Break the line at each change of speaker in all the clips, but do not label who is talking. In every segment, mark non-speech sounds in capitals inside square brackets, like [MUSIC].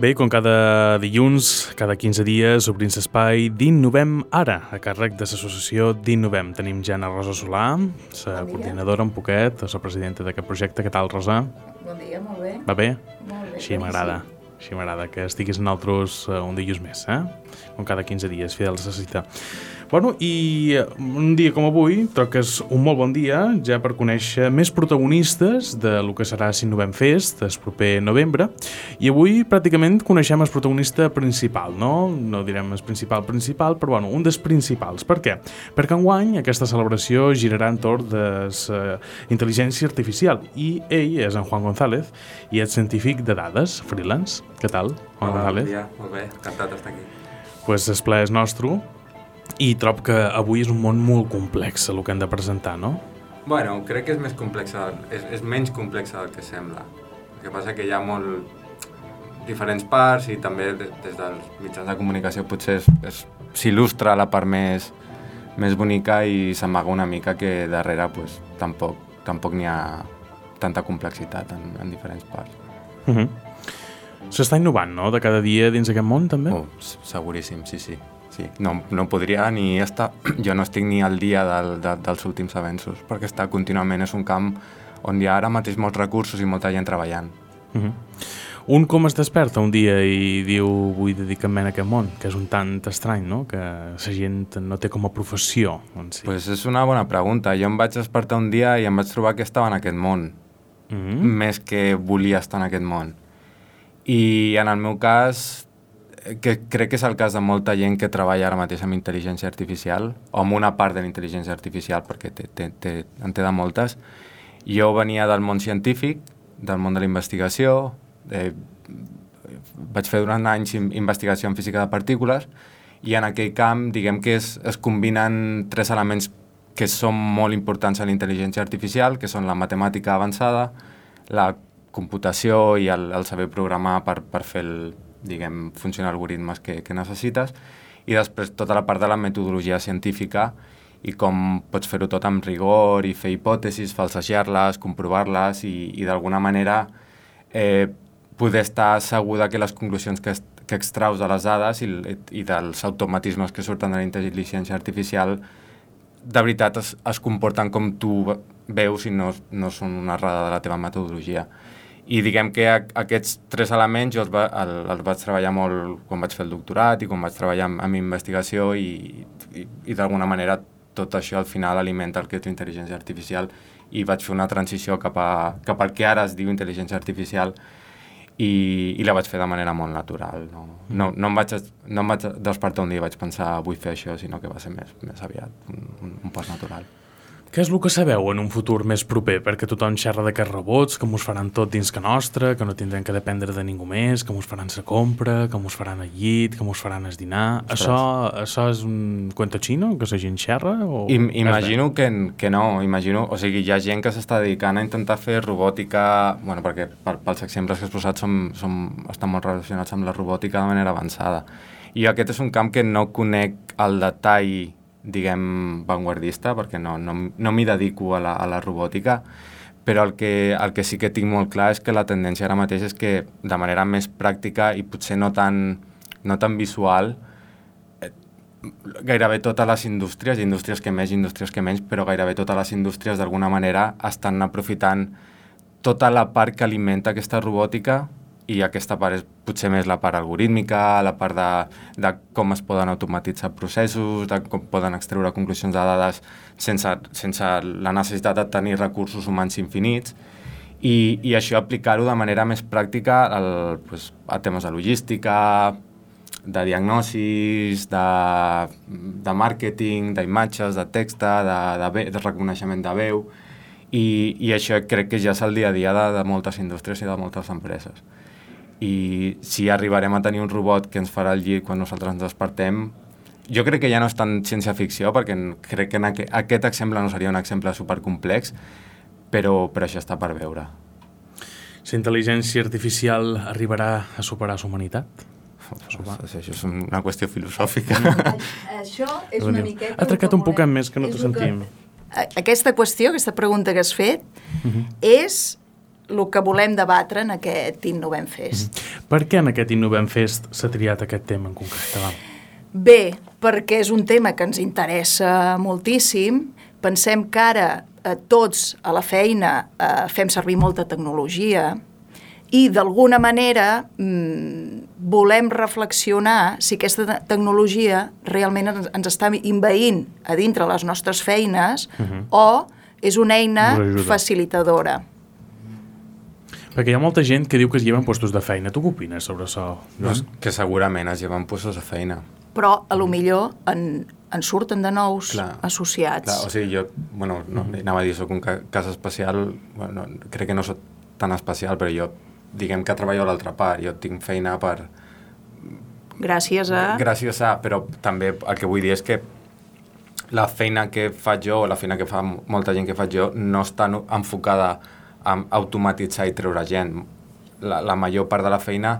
Bé, com cada dilluns, cada 15 dies, obrim l'espai d'Innovem Ara, a càrrec de l'associació d'Innovem. Tenim Jana Rosa Solà, la
Bon
coordinadora un poquet, la presidenta d'aquest projecte. Què tal, Rosa?
Bon dia, molt bé.
Va bé?
Molt bé.
Així m'agrada. Així m'agrada que estiguis en altres uh, un dilluns més, eh? Com cada 15 dies, fidels a la cita. Bueno, i eh, un dia com avui, troc que és un molt bon dia ja per conèixer més protagonistes de lo que serà Sinovem Fest, el proper novembre, i avui pràcticament coneixem el protagonista principal, no? No direm el principal principal, però bueno, un dels principals. Per què? Perquè enguany aquesta celebració girarà entorn de la intel·ligència artificial i ell és en Juan González i és científic de dades, freelance. Què tal, Juan
Hola,
González?
bon dia, molt bé, encantat d'estar aquí.
pues el ple és nostre i trob que avui és un món molt complex el que hem de presentar, no?
Bueno, crec que és més complexa, és, és menys complexa del que sembla. El que passa que hi ha molt diferents parts i també de, des dels mitjans de comunicació potser s'il·lustra la part més, més bonica i s'amaga una mica que darrere pues, tampoc tampoc n'hi ha tanta complexitat en, en diferents parts.
Uh -huh. S'està innovant, no?, de cada dia dins aquest món, també?
Oh, seguríssim, sí, sí. sí. No, no podria ni estar... [CLEARS THROAT] Jo no estic ni al dia del, de, dels últims avenços, perquè està contínuament, és un camp on hi ha ara mateix molts recursos i molta gent treballant.
Uh -huh. Un com es desperta un dia i diu vull dedicar-me a aquest món, que és un tant estrany, no?, que la gent no té com a professió en si.
pues és una bona pregunta. Jo em vaig despertar un dia i em vaig trobar que estava en aquest món, mm.
-huh.
més que volia estar en aquest món. I en el meu cas, que crec que és el cas de molta gent que treballa ara mateix amb intel·ligència artificial, o amb una part de la intel·ligència artificial, perquè té, té, té, en té de moltes. Jo venia del món científic, del món de la investigació, eh, vaig fer durant anys in- investigació en física de partícules, i en aquell camp, diguem que es, es combinen tres elements que són molt importants en la intel·ligència artificial, que són la matemàtica avançada, la computació i el, el saber programar per, per fer el, diguem, funcionar algoritmes que, que necessites, i després tota la part de la metodologia científica i com pots fer-ho tot amb rigor i fer hipòtesis, falsejar-les, comprovar-les i, i d'alguna manera eh, poder estar segur que les conclusions que, que extraus de les dades i, i dels automatismes que surten de la intel·ligència artificial de veritat es, es comporten com tu veus i no, no són una errada de la teva metodologia. I diguem que a, aquests tres elements jo els, va, el, els vaig treballar molt quan vaig fer el doctorat i quan vaig treballar amb, amb investigació i, i, i d'alguna manera tot això al final alimenta el que és l'intel·ligència artificial i vaig fer una transició cap, a, cap al que ara es diu intel·ligència artificial i, i la vaig fer de manera molt natural. No, no, no, em, vaig, no em vaig despertar un dia i vaig pensar vull fer això, sinó que va ser més, més aviat un, un, un pas natural.
Què és el que sabeu en un futur més proper? Perquè tothom xerra d'aquests robots, que mos faran tot dins que nostre, que no tindrem que dependre de ningú més, que mos faran la compra, que mos faran el llit, que mos faran el dinar... Això, això és un cuento xino, que la gent xerra? O...
I, imagino que, que no, imagino, o sigui, hi ha gent que s'està dedicant a intentar fer robòtica, bueno, perquè per, pels exemples que has posat som, som, estan molt relacionats amb la robòtica de manera avançada. I aquest és un camp que no conec al detall, diguem, vanguardista, perquè no, no, no m'hi dedico a la, a la robòtica, però el que, el que sí que tinc molt clar és que la tendència ara mateix és que de manera més pràctica i potser no tan, no tan visual, gairebé totes les indústries, indústries que més, indústries que menys, però gairebé totes les indústries d'alguna manera estan aprofitant tota la part que alimenta aquesta robòtica i aquesta part és potser més la part algorítmica, la part de, de com es poden automatitzar processos, de com poden extreure conclusions de dades sense, sense la necessitat de tenir recursos humans infinits i, i això aplicar-ho de manera més pràctica al, pues, a temes de logística, de diagnosis, de, de màrqueting, d'imatges, de texta, de, de, ve, de reconeixement de veu, i, i això crec que ja és el dia a dia de, de moltes indústries i de moltes empreses. I si arribarem a tenir un robot que ens farà el llit quan nosaltres ens despertem, jo crec que ja no és tan ciència-ficció, perquè crec que en aqu aquest exemple no seria un exemple supercomplex, però, però això està per veure.
La intel·ligència artificial arribarà a superar la humanitat?
Això és una qüestió filosòfica. [LAUGHS]
Això és una miqueta...
Ha trencat
el
un poquet
volem-
més, que no t'ho sentim.
A- Aquesta qüestió, aquesta pregunta que has fet,
Mhm.
és el que volem debatre en aquest Innovem Fest. Mm
-hmm. Per què en aquest Innovem Fest s'ha triat aquest tema en concret? Va?
Bé, perquè és un tema que ens interessa moltíssim. Pensem que ara eh, tots a la feina eh, fem servir molta tecnologia i d'alguna manera mm, volem reflexionar si aquesta tecnologia realment ens, ens està inveint a dintre les nostres feines uh -huh. o és una eina facilitadora.
Perquè hi ha molta gent que diu que es lleven puestos de feina. Tu què opines sobre això?
Doncs que segurament es lleven puestos de feina.
Però, a lo millor, en, en surten de nous clar, associats.
Clar, o sigui, jo, bueno, no, mm. anava a dir, soc un ca cas especial, bueno, crec que no soc tan especial, però jo, diguem que treballo a l'altra part, jo tinc feina per...
Gràcies a...
Gràcies a, però també el que vull dir és que la feina que faig jo, o la feina que fa molta gent que faig jo, no està enfocada a automatitzar i treure gent. La, la major part de la feina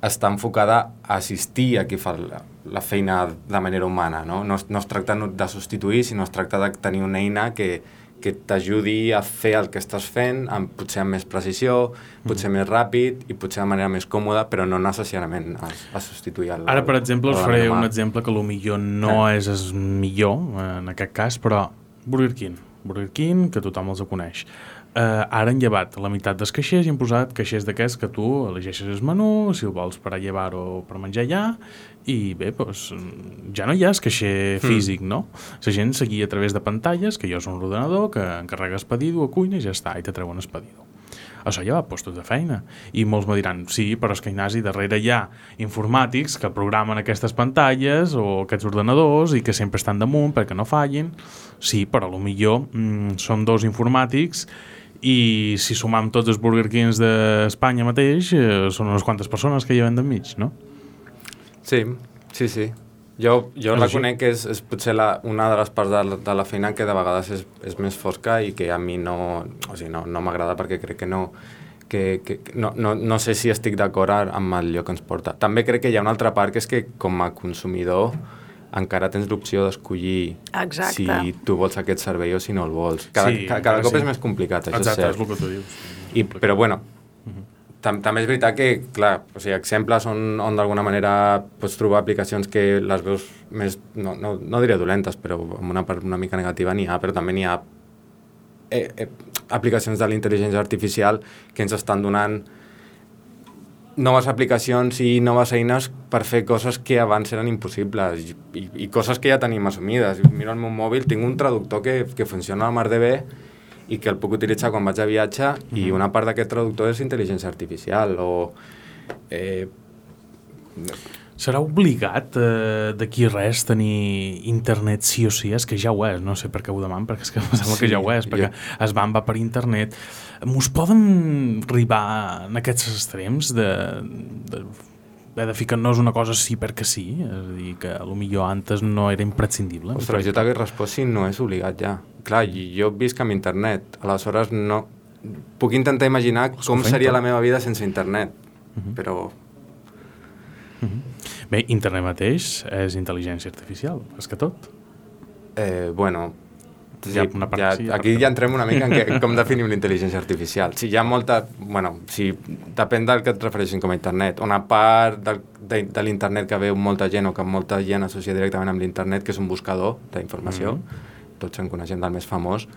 està enfocada a assistir a qui fa la, la feina de manera humana. No? No, es, no es tracta de substituir, sinó es tracta de tenir una eina que, que t'ajudi a fer el que estàs fent, amb, potser amb més precisió, potser mm. més ràpid i potser de manera més còmoda, però no necessàriament a, a substituir el
Ara, per exemple, us faré un exemple que millor no eh. és el millor, en aquest cas, però Burger King. Burger King, que tothom els coneix eh, ara han llevat la meitat dels caixers i han posat caixers d'aquests que tu elegeixes el menú, si el vols per a llevar o per menjar allà, i bé, doncs, ja no hi ha el caixer mm. físic, no? La gent seguia a través de pantalles, que jo és un ordenador, que encarregues pedido a cuina i ja està, i te treuen el pedido. Això ja va postos de feina. I molts me diran, sí, però és que Ignasi, darrere hi ha informàtics que programen aquestes pantalles o aquests ordenadors i que sempre estan damunt perquè no fallin. Sí, però millor mm, són dos informàtics i si sumam tots els Burger Kings d'Espanya mateix, eh, són unes quantes persones que hi havien d'enmig, no?
Sí, sí, sí. Jo, jo la conec que és, és potser la, una de les parts de, de la feina que de vegades és, és més fosca i que a mi no, o sigui, no, no m'agrada perquè crec que no, que, que no, no, no sé si estic d'acord amb el lloc que ens porta. També crec que hi ha una altra part que és que com a consumidor encara tens l'opció d'escollir si tu vols aquest servei o si no el vols. Cada, sí, cada, cada cop sí. és més complicat, això
Exacte,
és cert.
és el que tu dius.
I, però bueno, uh -huh. tam també és veritat que, clar, o sigui, exemples on, on d'alguna manera pots trobar aplicacions que les veus més, no, no, no diré dolentes, però amb una part una mica negativa n'hi ha, però també n'hi ha eh, eh, aplicacions de l'intel·ligència artificial que ens estan donant noves aplicacions i noves eines per fer coses que abans eren impossibles i, i, i coses que ja tenim assumides. Miro el meu mòbil, tinc un traductor que, que funciona a mar de bé i que el puc utilitzar quan vaig a viatge mm -hmm. i una part d'aquest traductor és intel·ligència artificial o... Eh,
Serà obligat eh, d'aquí res tenir internet sí o sí? És que ja ho és, no sé per què ho demanen, perquè és que [LAUGHS] em sembla sí, que ja ho és, perquè ja. es van va per internet Mos poden arribar en aquests extrems de, de haver de ficar-nos una cosa sí perquè sí? És a dir, que millor antes no era imprescindible.
Ostres, jo t'hagués respost si no és obligat ja. Clar, jo visc amb internet, aleshores no... Puc intentar imaginar com seria la meva vida sense internet, uh mhm. -huh. però...
-huh. Bé, internet mateix és intel·ligència artificial, és que tot.
Eh, bueno, Sí, ja, una part, ja, sí, aquí ja entrem una mica en, en com [LAUGHS] definim l'intel·ligència artificial. Sí, hi ha molta... Bueno, sí, depèn del que et refereixin com a internet. Una part del, de, de l'internet que veu molta gent o que molta gent associa directament amb l'internet, que és un buscador d'informació, mm -hmm. tots en coneixem del més famós,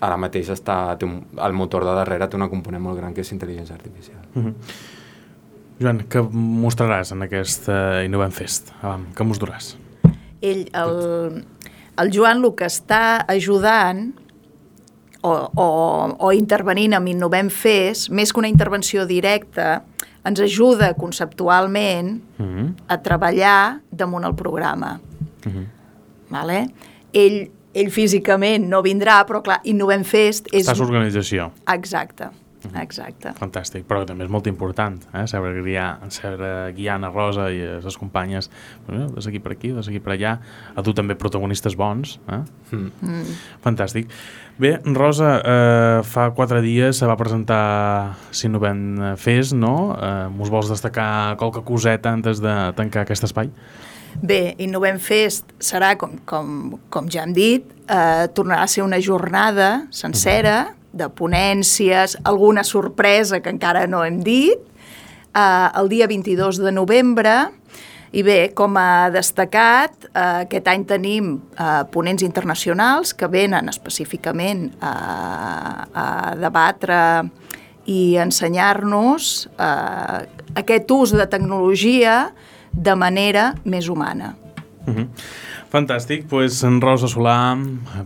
ara mateix està, té un, el motor de darrere té una component molt gran que és intel·ligència artificial. Mm -hmm.
Joan, què mostraràs en aquest uh, Innovem Fest? Ah, què mos duràs?
Ell, el, el Joan el que està ajudant o, o, o intervenint amb Innovem Fes, més que una intervenció directa, ens ajuda conceptualment mhm. -huh. a treballar damunt el programa. Mhm. -huh. vale? ell, ell físicament no vindrà, però clar, Innovem Fest és...
Estàs organització.
Exacte. -huh. Exacte.
Fantàstic, però també és molt important, eh? saber, guiar, saber guiar a Rosa i a les companyes, bueno, des aquí per aquí, des aquí per allà, a tu també protagonistes bons. Eh? Mm. Mm. Fantàstic. Bé, Rosa, eh, fa quatre dies se va presentar Si no ven fes, no? Eh, mos vols destacar qualque coseta antes de tancar aquest espai?
Bé, Innovem Fest serà, com, com, com ja hem dit, eh, tornarà a ser una jornada sencera uh -huh de ponències, alguna sorpresa que encara no hem dit, eh, el dia 22 de novembre, i bé, com a destacat, eh, aquest any tenim eh, ponents internacionals que venen específicament a, a debatre i ensenyar-nos eh, aquest ús de tecnologia de manera més humana.
Uh -huh. Fantàstic, doncs en Rosa Solà,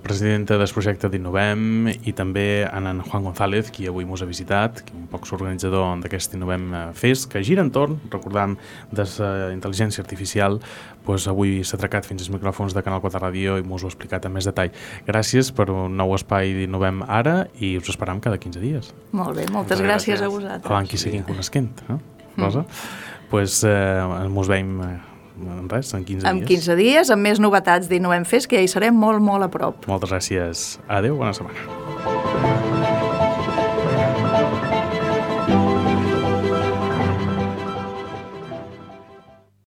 presidenta del projecte d'Innovem i també en, en Juan González, qui avui ens ha visitat, un poc organitzador d'aquest Innovem eh, Fest, que gira entorn, recordant, de la intel·ligència artificial, doncs avui s'ha atracat fins als micròfons de Canal 4 Ràdio i ens ho ha explicat amb més detall. Gràcies per un nou espai d'Innovem ara i us esperam cada 15 dies.
Molt bé, moltes gràcies, gràcies a vosaltres.
Abans que seguim coneixent, eh? Rosa? Mm. pues, eh, ens veiem eh, en res, en 15
en dies. En 15 dies, amb més novetats d'Innovem Fest, que ja hi serem molt, molt a prop.
Moltes gràcies. Adéu, bona setmana.